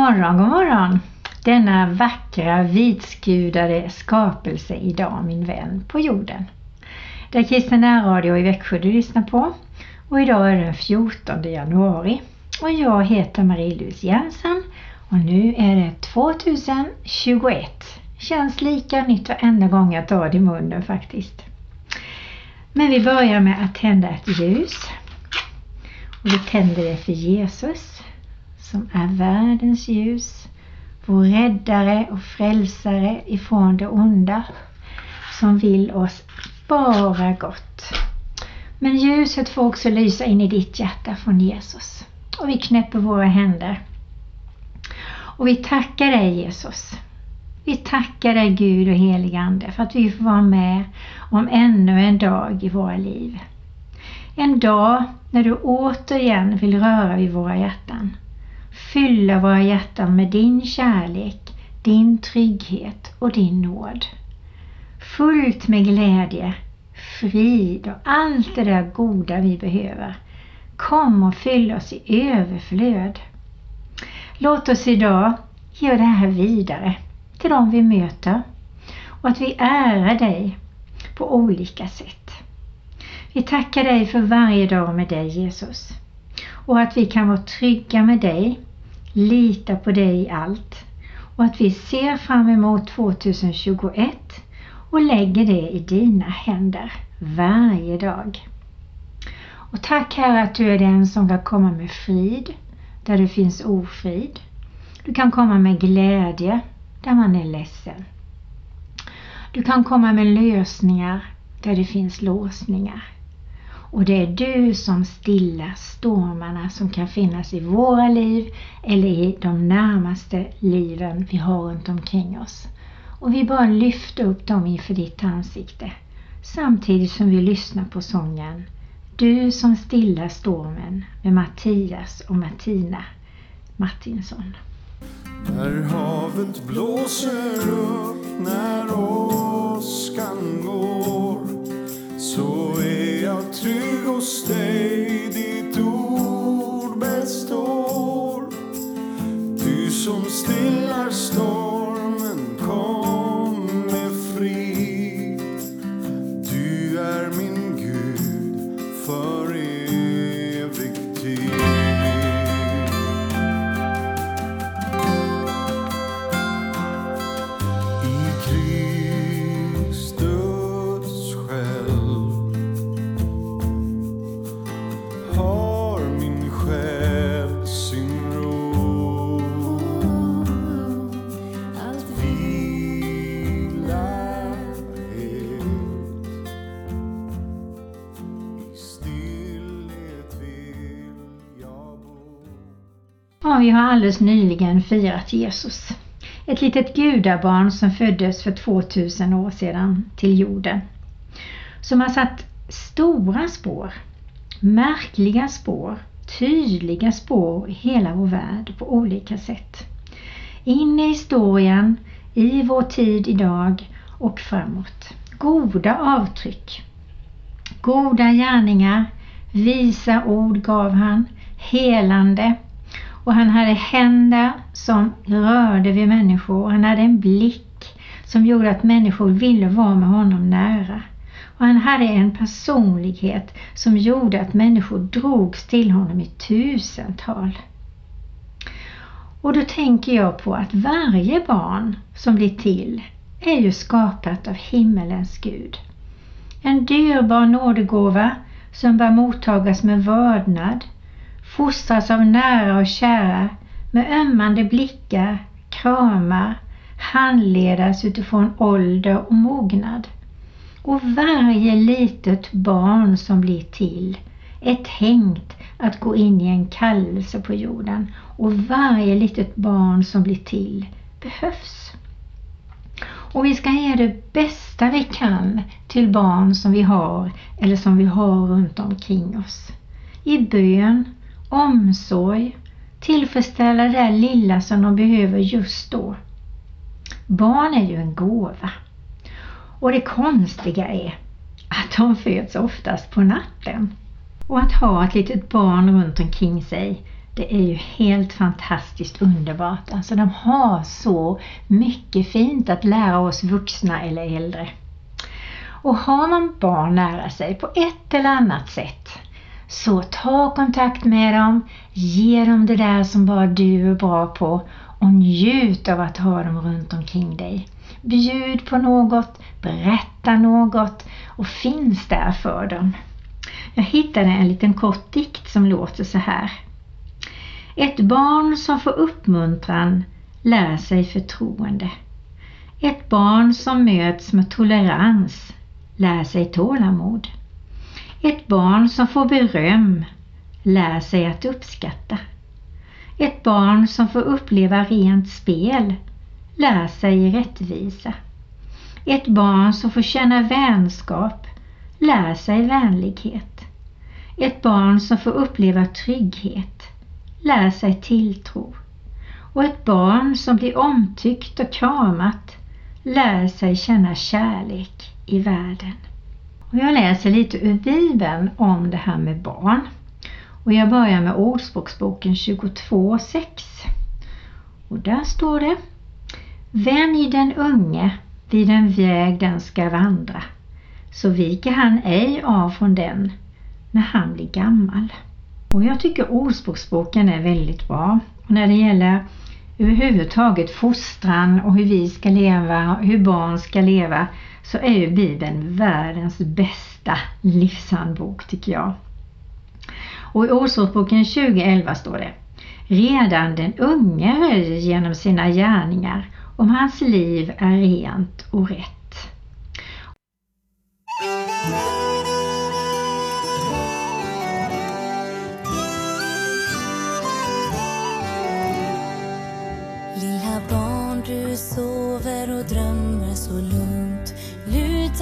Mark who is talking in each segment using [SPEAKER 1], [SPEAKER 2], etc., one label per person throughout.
[SPEAKER 1] Morgon, god morgon! Denna vackra vitskudade skapelse idag min vän på jorden. Det är Kristen Radio i Växjö du lyssnar på och idag är det den 14 januari och jag heter Marie-Louise Jensen och nu är det 2021. Känns lika nytt varenda gång jag tar det i munnen faktiskt. Men vi börjar med att tända ett ljus. Och vi tänder det för Jesus som är världens ljus, vår räddare och frälsare ifrån det onda, som vill oss bara gott. Men ljuset får också lysa in i ditt hjärta från Jesus. Och vi knäpper våra händer. Och vi tackar dig Jesus. Vi tackar dig Gud och heligande för att vi får vara med om ännu en dag i våra liv. En dag när du återigen vill röra vid våra hjärtan fylla våra hjärtan med din kärlek, din trygghet och din nåd. Fullt med glädje, frid och allt det där goda vi behöver. Kom och fyll oss i överflöd. Låt oss idag ge det här vidare till dem vi möter och att vi ärar dig på olika sätt. Vi tackar dig för varje dag med dig Jesus och att vi kan vara trygga med dig lita på dig i allt och att vi ser fram emot 2021 och lägger det i dina händer varje dag. Och tack Herre att du är den som kan komma med frid där det finns ofrid. Du kan komma med glädje där man är ledsen. Du kan komma med lösningar där det finns låsningar. Och det är du som stillar stormarna som kan finnas i våra liv eller i de närmaste liven vi har runt omkring oss. Och vi bara lyfter upp dem inför ditt ansikte samtidigt som vi lyssnar på sången Du som stillar stormen med Mattias och Martina Martinsson.
[SPEAKER 2] När havet blåser upp, när åskan går trygg hos dig, ditt ord består.
[SPEAKER 1] Alldeles nyligen firat Jesus. Ett litet gudabarn som föddes för 2000 år sedan till jorden. Som har satt stora spår, märkliga spår, tydliga spår i hela vår värld på olika sätt. In i historien, i vår tid idag och framåt. Goda avtryck. Goda gärningar, visa ord gav han, helande, och han hade händer som rörde vid människor. Han hade en blick som gjorde att människor ville vara med honom nära. Och han hade en personlighet som gjorde att människor drogs till honom i tusental. Och då tänker jag på att varje barn som blir till är ju skapat av himmelens Gud. En dyrbar nådegåva som bör mottagas med vördnad fostras av nära och kära med ömmande blickar, kramar, handledas utifrån ålder och mognad. Och varje litet barn som blir till är tänkt att gå in i en kallelse på jorden och varje litet barn som blir till behövs. Och vi ska ge det bästa vi kan till barn som vi har eller som vi har runt omkring oss. I bön, omsorg, tillfredsställa det där lilla som de behöver just då. Barn är ju en gåva. Och det konstiga är att de föds oftast på natten. Och att ha ett litet barn runt omkring sig, Det är ju helt fantastiskt underbart. Alltså de har så mycket fint att lära oss vuxna eller äldre. Och har man barn nära sig på ett eller annat sätt så ta kontakt med dem, ge dem det där som bara du är bra på och njut av att ha dem runt omkring dig. Bjud på något, berätta något och finns där för dem. Jag hittade en liten kort dikt som låter så här. Ett barn som får uppmuntran lär sig förtroende. Ett barn som möts med tolerans lär sig tålamod. Ett barn som får beröm lär sig att uppskatta. Ett barn som får uppleva rent spel lär sig rättvisa. Ett barn som får känna vänskap lär sig vänlighet. Ett barn som får uppleva trygghet lär sig tilltro. Och ett barn som blir omtyckt och kramat lär sig känna kärlek i världen. Och jag läser lite ur Bibeln om det här med barn. Och jag börjar med Ordspråksboken 22.6. Och där står det Vänj den unge vid den väg den ska vandra, så viker han ej av från den när han blir gammal. Och jag tycker Ordspråksboken är väldigt bra. Och när det gäller överhuvudtaget fostran och hur vi ska leva, hur barn ska leva, så är ju Bibeln världens bästa livshandbok tycker jag. Och i Ordspråksboken 2011 står det Redan den unge röjer genom sina gärningar om hans liv är rent och rätt.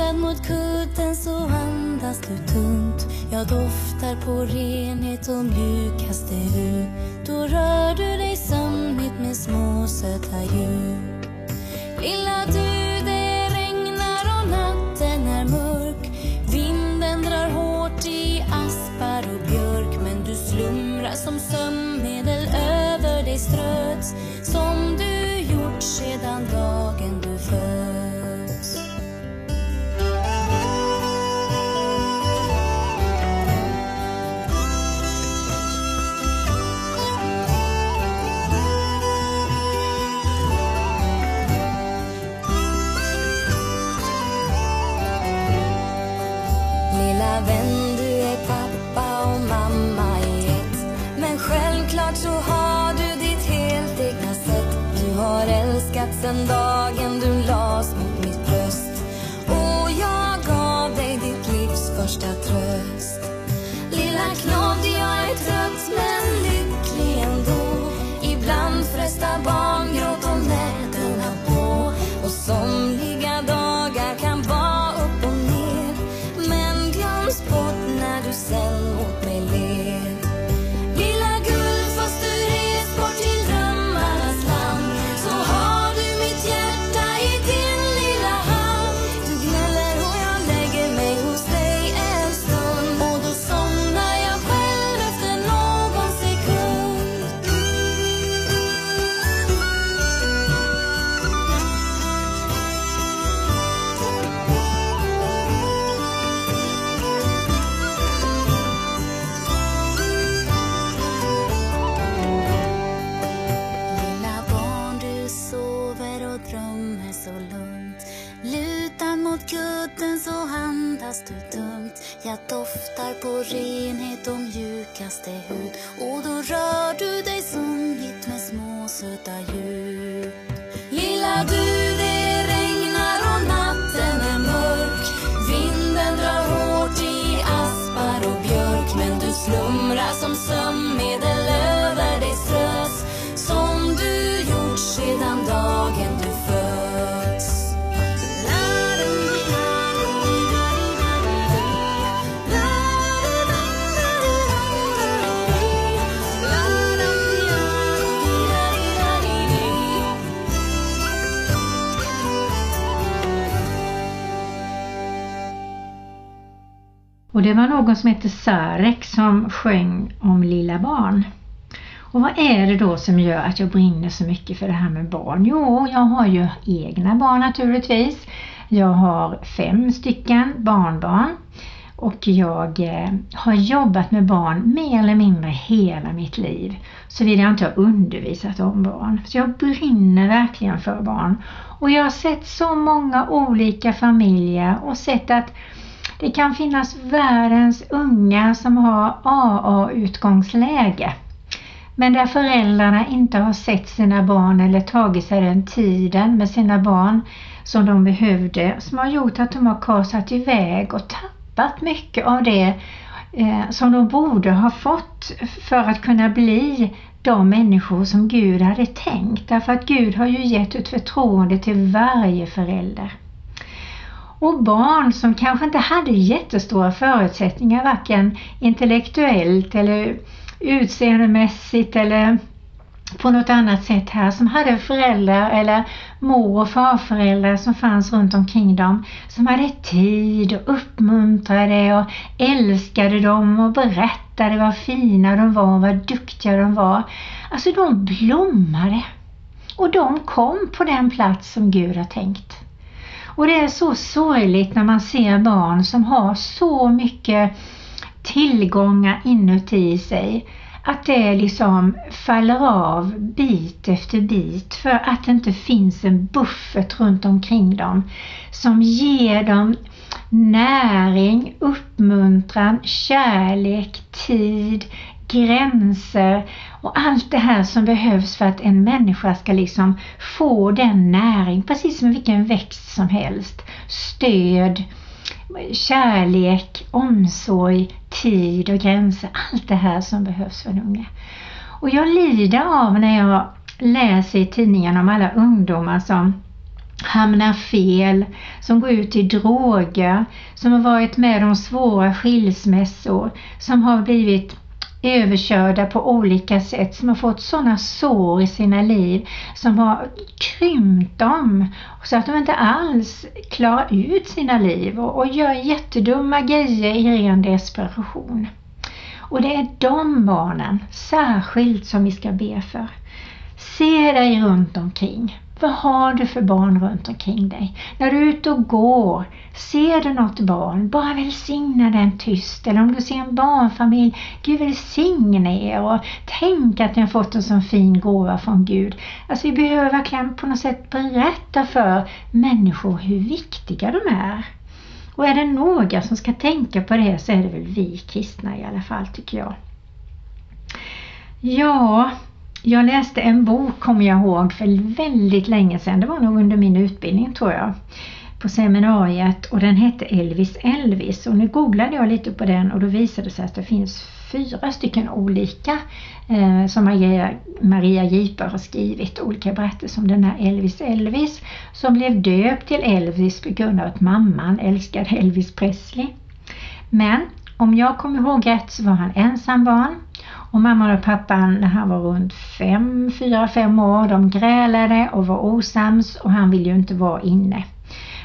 [SPEAKER 3] Lutad mot kudden så andas du tunt. Jag doftar på renhet och mjukaste hud. Då rör du dig sömnigt med små söta ljud. Lilla du, det regnar och natten är mörk. Vinden drar hårt i aspar och björk. Men du slumrar som sömnmedel över dig ströts. Den dagen du las mot mitt bröst. Och jag gav dig ditt livs första tröst. Lilla knodd, mot så andas du tungt Jag doftar på renhet och mjukaste hud. Och då rör du dig sömnigt med små söta ljud Lilla du,
[SPEAKER 1] Och det var någon som hette Sarek som sjöng om lilla barn. Och vad är det då som gör att jag brinner så mycket för det här med barn? Jo, jag har ju egna barn naturligtvis. Jag har fem stycken barnbarn och jag eh, har jobbat med barn mer eller mindre hela mitt liv. Såvida jag inte har undervisat om barn. Så jag brinner verkligen för barn. Och jag har sett så många olika familjer och sett att det kan finnas världens unga som har AA-utgångsläge. Men där föräldrarna inte har sett sina barn eller tagit sig den tiden med sina barn som de behövde som har gjort att de har kasat iväg och tappat mycket av det eh, som de borde ha fått för att kunna bli de människor som Gud hade tänkt. Därför att Gud har ju gett ett förtroende till varje förälder. Och barn som kanske inte hade jättestora förutsättningar varken intellektuellt eller utseendemässigt eller på något annat sätt här som hade föräldrar eller mor och farföräldrar som fanns runt omkring dem som hade tid och uppmuntrade och älskade dem och berättade vad fina de var och vad duktiga de var. Alltså de blommade och de kom på den plats som Gud har tänkt. Och det är så sorgligt när man ser barn som har så mycket tillgångar inuti sig att det liksom faller av bit efter bit för att det inte finns en buffert runt omkring dem som ger dem näring, uppmuntran, kärlek, tid, gränser och allt det här som behövs för att en människa ska liksom få den näring, precis som vilken växt som helst. Stöd, kärlek, omsorg, tid och gränser. Allt det här som behövs för en unge. Och jag lider av när jag läser i tidningen om alla ungdomar som hamnar fel, som går ut i droger, som har varit med om svåra skilsmässor, som har blivit överkörda på olika sätt, som har fått sådana sår i sina liv som har krympt dem så att de inte alls klarar ut sina liv och, och gör jättedumma grejer i ren desperation. Och det är de barnen särskilt som vi ska be för. Se dig runt omkring. Vad har du för barn runt omkring dig? När du är ute och går, ser du något barn, bara välsigna den tyst. Eller om du ser en barnfamilj, Gud välsigne er och tänk att ni har fått en sån fin gåva från Gud. Alltså vi behöver verkligen på något sätt berätta för människor hur viktiga de är. Och är det några som ska tänka på det så är det väl vi kristna i alla fall tycker jag. Ja, jag läste en bok, kommer jag ihåg, för väldigt länge sedan. Det var nog under min utbildning tror jag. På seminariet och den hette Elvis Elvis. Och nu googlade jag lite på den och då visade det sig att det finns fyra stycken olika eh, som Maria, Maria Giper har skrivit. Olika berättelser om den här Elvis Elvis som blev döpt till Elvis på grund av att mamman älskade Elvis Presley. Men om jag kommer ihåg rätt så var han ensam barn och mamman och pappan när han var runt fem, fyra, fem år, de grälade och var osams och han ville ju inte vara inne.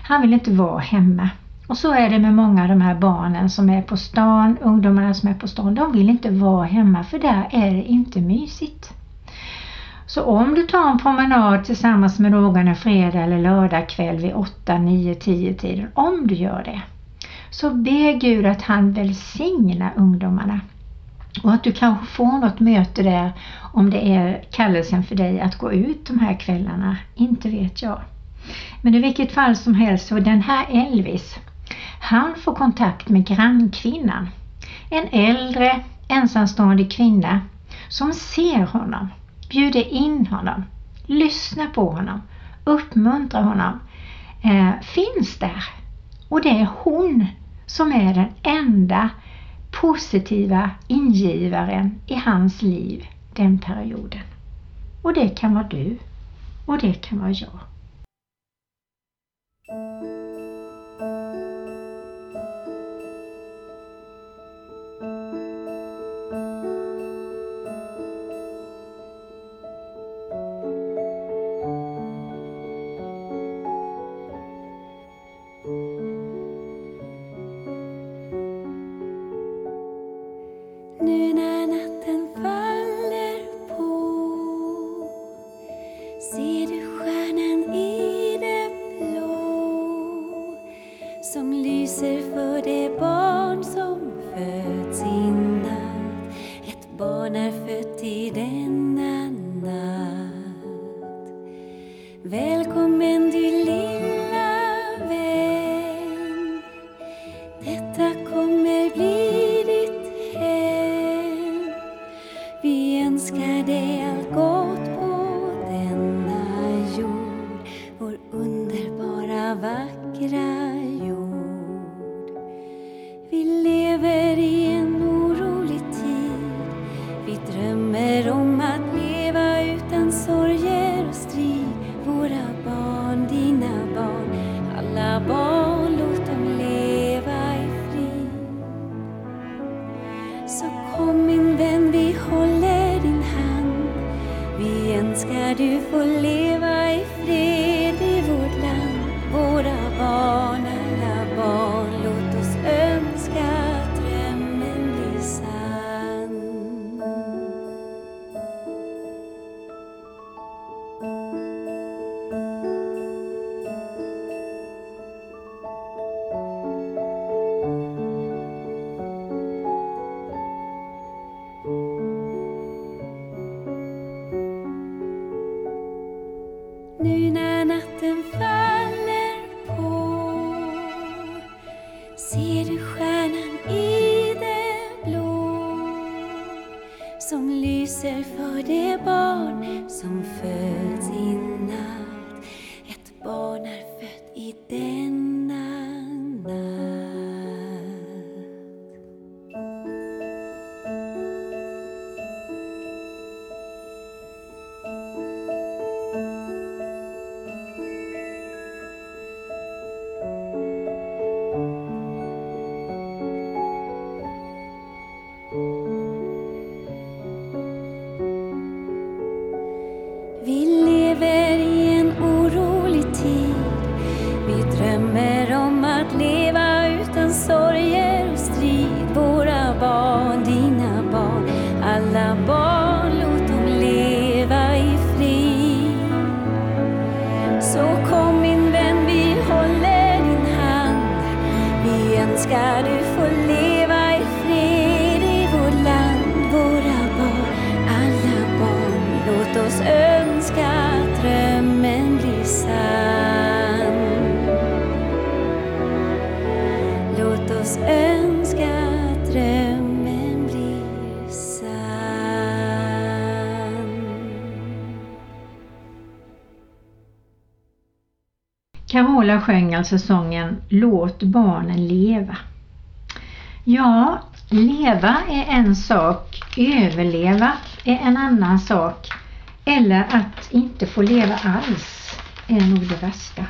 [SPEAKER 1] Han ville inte vara hemma. Och så är det med många av de här barnen som är på stan, ungdomarna som är på stan, de vill inte vara hemma för där är det inte mysigt. Så om du tar en promenad tillsammans med någon en fredag eller lördag kväll vid 8, 9, 10 tiden, om du gör det, så be Gud att han välsignar ungdomarna. Och att du kanske får något möte där om det är kallelsen för dig att gå ut de här kvällarna. Inte vet jag. Men i vilket fall som helst så den här Elvis, han får kontakt med grannkvinnan. En äldre ensamstående kvinna som ser honom, bjuder in honom, lyssnar på honom, uppmuntrar honom, eh, finns där. Och det är hon som är den enda positiva ingivaren i hans liv den perioden. Och det kan vara du och det kan vara jag.
[SPEAKER 3] När natten
[SPEAKER 1] Carola sjöng alltså sången Låt barnen leva. Ja, leva är en sak, överleva är en annan sak. Eller att inte få leva alls är nog det värsta.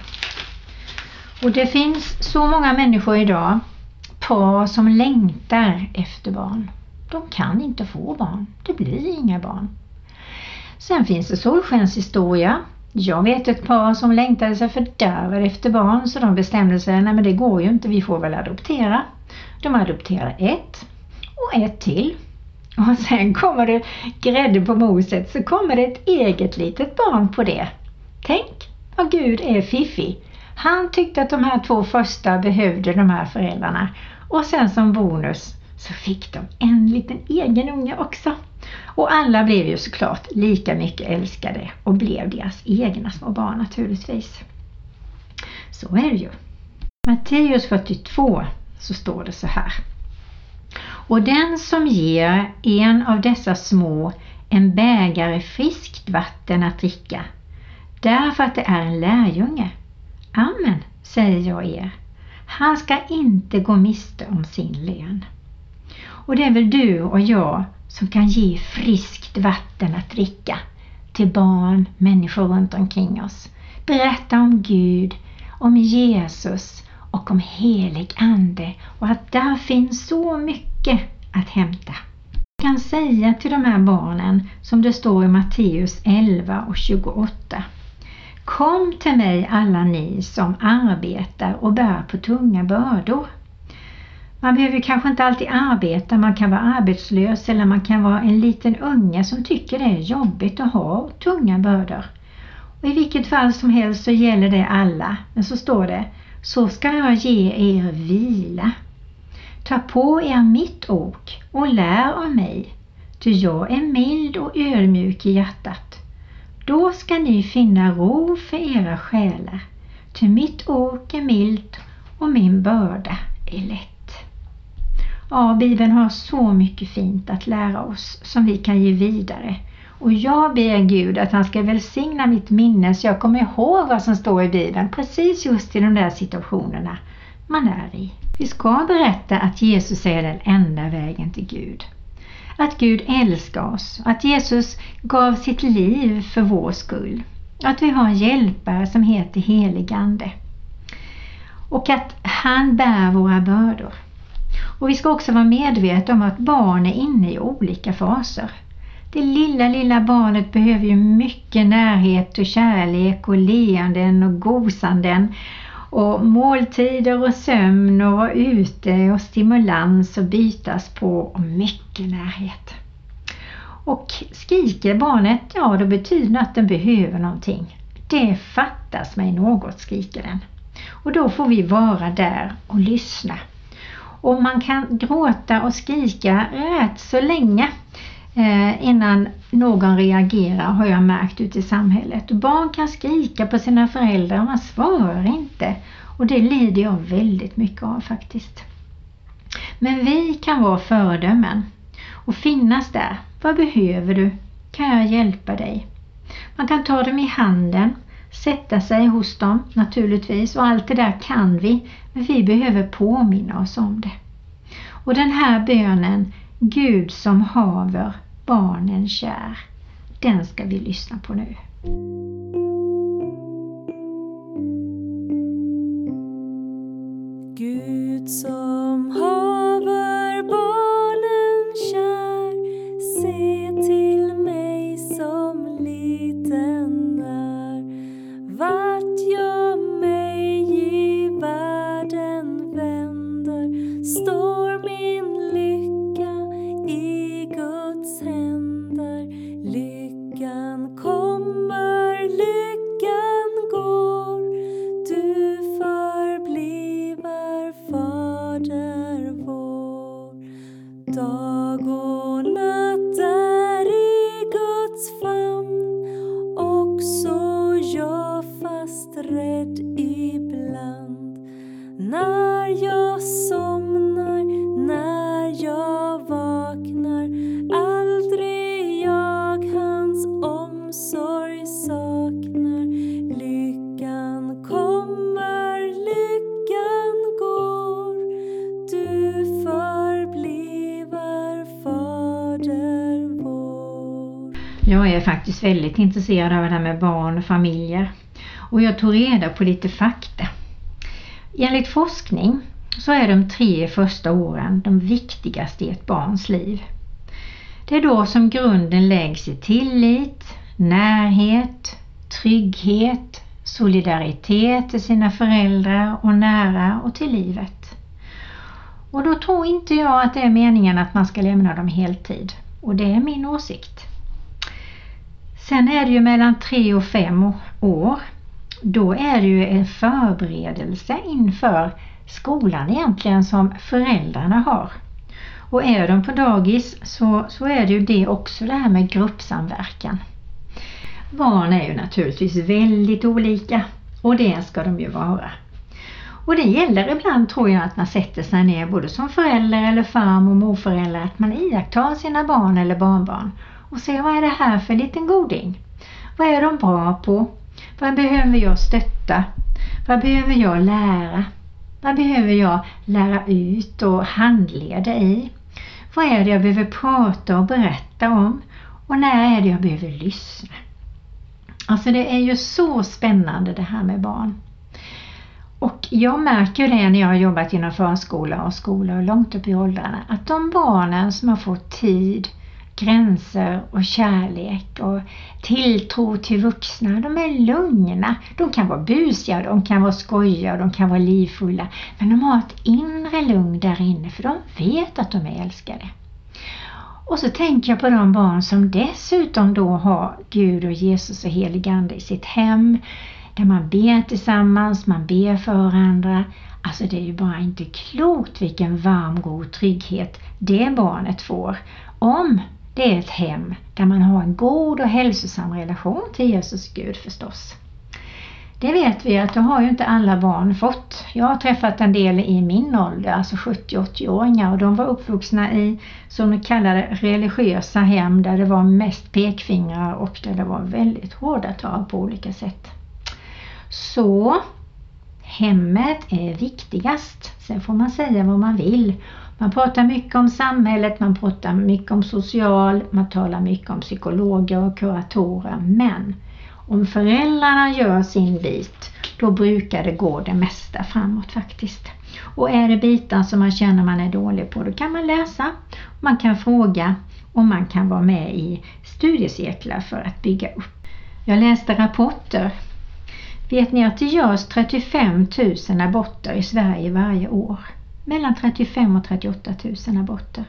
[SPEAKER 1] Och det finns så många människor idag, par som längtar efter barn. De kan inte få barn, det blir inga barn. Sen finns det solskenshistoria. Jag vet ett par som längtade sig fördärvade efter barn så de bestämde sig, nej men det går ju inte, vi får väl adoptera. De adopterar ett och ett till. Och sen kommer det grädde på moset så kommer det ett eget litet barn på det. Tänk vad Gud är fiffig. Han tyckte att de här två första behövde de här föräldrarna och sen som bonus så fick de en liten egen unge också. Och alla blev ju såklart lika mycket älskade och blev deras egna små barn naturligtvis. Så är det ju. Matteus 42 så står det så här. Och den som ger en av dessa små en bägare friskt vatten att dricka, därför att det är en lärjunge. Amen, säger jag er. Han ska inte gå miste om sin lön. Och det är väl du och jag som kan ge friskt vatten att dricka till barn, människor runt omkring oss. Berätta om Gud, om Jesus och om helig ande och att där finns så mycket att hämta. Jag kan säga till de här barnen som det står i Matteus 11 och 28. Kom till mig alla ni som arbetar och bär på tunga bördor. Man behöver kanske inte alltid arbeta, man kan vara arbetslös eller man kan vara en liten unge som tycker det är jobbigt att ha tunga bördor. Och I vilket fall som helst så gäller det alla. Men så står det, så ska jag ge er vila. Ta på er mitt ok och lär av mig, ty jag är mild och ödmjuk i hjärtat. Då ska ni finna ro för era själar, ty mitt ok är milt och min börda är lätt. Ja, Bibeln har så mycket fint att lära oss som vi kan ge vidare. Och jag ber Gud att han ska välsigna mitt minne så jag kommer ihåg vad som står i Bibeln precis just i de där situationerna man är i. Vi ska berätta att Jesus är den enda vägen till Gud. Att Gud älskar oss, att Jesus gav sitt liv för vår skull. Att vi har en hjälpare som heter Heligande. Och att han bär våra bördor. Och vi ska också vara medvetna om att barn är inne i olika faser. Det lilla, lilla barnet behöver ju mycket närhet och kärlek och leenden och gosanden och måltider och sömn och vara ute och stimulans och bytas på och mycket närhet. Och skriker barnet, ja då betyder det att den behöver någonting. Det fattas mig något, skriker den. Och då får vi vara där och lyssna. Och man kan gråta och skrika rätt så länge eh, innan någon reagerar har jag märkt ute i samhället. Barn kan skrika på sina föräldrar och man svarar inte. Och det lider jag väldigt mycket av faktiskt. Men vi kan vara föredömen och finnas där. Vad behöver du? Kan jag hjälpa dig? Man kan ta dem i handen, sätta sig hos dem naturligtvis och allt det där kan vi, men vi behöver påminna oss om det. Och den här bönen, Gud som haver barnen kär, den ska vi lyssna på nu.
[SPEAKER 4] Jag är
[SPEAKER 1] faktiskt väldigt intresserad av det här med barn och familjer och jag tog reda på lite fakta. Enligt forskning så är de tre första åren de viktigaste i ett barns liv. Det är då som grunden läggs i tillit, närhet, trygghet, solidaritet till sina föräldrar och nära och till livet. Och då tror inte jag att det är meningen att man ska lämna dem heltid. Och det är min åsikt. Sen är det ju mellan tre och fem år. Då är det ju en förberedelse inför skolan egentligen som föräldrarna har. Och är de på dagis så, så är det ju det också det här med gruppsamverkan. Barn är ju naturligtvis väldigt olika och det ska de ju vara. Och det gäller ibland tror jag att man sätter sig ner både som förälder eller farm och morförälder att man iakttar sina barn eller barnbarn och se vad är det här för liten goding? Vad är de bra på? Vad behöver jag stötta? Vad behöver jag lära? Vad behöver jag lära ut och handleda i? Vad är det jag behöver prata och berätta om? Och när är det jag behöver lyssna? Alltså det är ju så spännande det här med barn. Och jag märker det när jag har jobbat inom förskola och skola och långt upp i åldrarna att de barnen som har fått tid, gränser och kärlek och tilltro till vuxna, de är lugna. De kan vara busiga, de kan vara skojiga, de kan vara livfulla. Men de har ett inre lugn där inne för de vet att de är älskade. Och så tänker jag på de barn som dessutom då har Gud och Jesus och heligande i sitt hem där man ber tillsammans, man ber för varandra. Alltså det är ju bara inte klokt vilken varm, god trygghet det barnet får om det är ett hem där man har en god och hälsosam relation till Jesus Gud förstås. Det vet vi att det har ju inte alla barn fått. Jag har träffat en del i min ålder, alltså 70-80-åringar och de var uppvuxna i som de det religiösa hem där det var mest pekfingrar och där det var väldigt hårda tag på olika sätt. Så hemmet är viktigast. Sen får man säga vad man vill. Man pratar mycket om samhället, man pratar mycket om social, man talar mycket om psykologer och kuratorer. Men om föräldrarna gör sin bit, då brukar det gå det mesta framåt faktiskt. Och är det bitar som man känner man är dålig på, då kan man läsa, man kan fråga och man kan vara med i studiecirklar för att bygga upp. Jag läste rapporter. Vet ni att det görs 35 000 aborter i Sverige varje år? Mellan 35 och 38 000 aborter.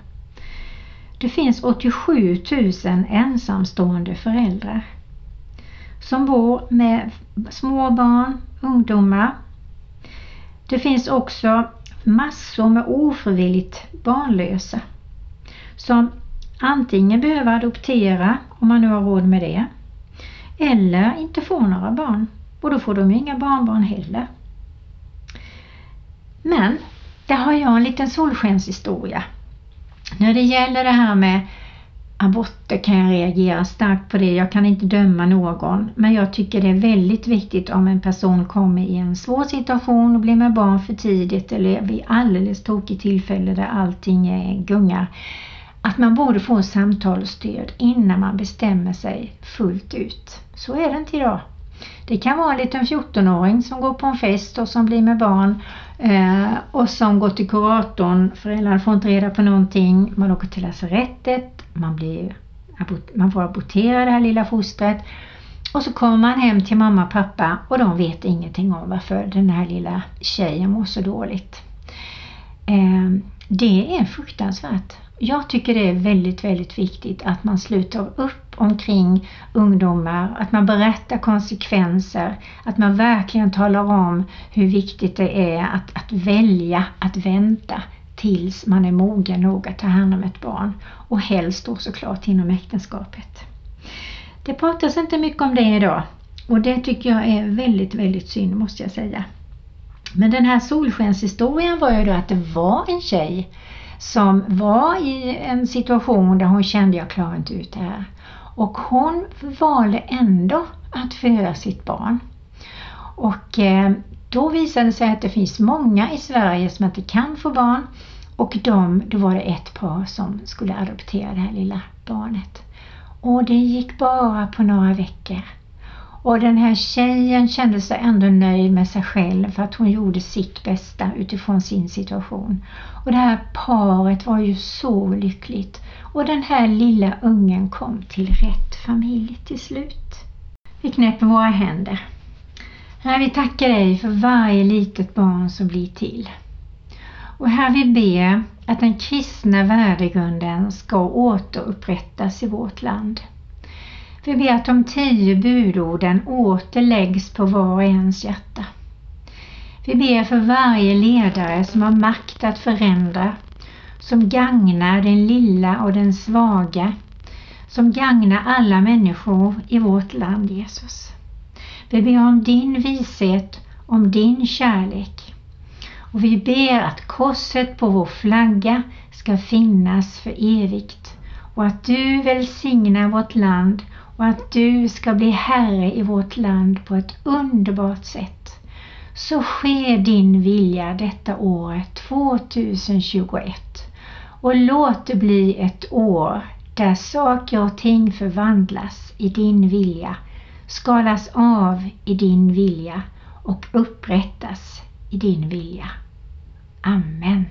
[SPEAKER 1] Det finns 87 000 ensamstående föräldrar som bor med små barn, ungdomar. Det finns också massor med ofrivilligt barnlösa som antingen behöver adoptera om man nu har råd med det eller inte får några barn och då får de inga barnbarn heller. Men där har jag en liten solskenshistoria. När det gäller det här med aborter kan jag reagera starkt på det. Jag kan inte döma någon men jag tycker det är väldigt viktigt om en person kommer i en svår situation och blir med barn för tidigt eller vid alldeles tokigt tillfälle där allting är gungar. Att man borde få samtal och stöd innan man bestämmer sig fullt ut. Så är det inte idag. Det kan vara en liten 14-åring som går på en fest och som blir med barn eh, och som går till kuratorn. Föräldrarna får inte reda på någonting. Man åker till lasarettet. Man, blir, man får abortera det här lilla fostret. Och så kommer man hem till mamma och pappa och de vet ingenting om varför den här lilla tjejen mår så dåligt. Eh, det är fruktansvärt. Jag tycker det är väldigt, väldigt viktigt att man sluter upp omkring ungdomar, att man berättar konsekvenser, att man verkligen talar om hur viktigt det är att, att välja att vänta tills man är mogen nog att ta hand om ett barn och helst då såklart inom äktenskapet. Det pratas inte mycket om det idag och det tycker jag är väldigt, väldigt synd måste jag säga. Men den här solskenshistorien var ju då att det var en tjej som var i en situation där hon kände jag klarar inte ut det här. Och hon valde ändå att föda sitt barn. Och eh, då visade det sig att det finns många i Sverige som inte kan få barn och de, då var det ett par som skulle adoptera det här lilla barnet. Och det gick bara på några veckor. Och den här tjejen kände sig ändå nöjd med sig själv för att hon gjorde sitt bästa utifrån sin situation. Och det här paret var ju så lyckligt. Och den här lilla ungen kom till rätt familj till slut. Vi knäpper våra händer. Herre, vi tackar dig för varje litet barn som blir till. Och här vi ber att den kristna värdegrunden ska återupprättas i vårt land. Vi ber att de tio budorden åter läggs på var och ens hjärta. Vi ber för varje ledare som har makt att förändra, som gagnar den lilla och den svaga, som gagnar alla människor i vårt land, Jesus. Vi ber om din vishet, om din kärlek. Och vi ber att korset på vår flagga ska finnas för evigt och att du välsignar vårt land och att du ska bli Herre i vårt land på ett underbart sätt. Så sker din vilja detta året 2021 och låt det bli ett år där saker och ting förvandlas i din vilja, skalas av i din vilja och upprättas i din vilja. Amen.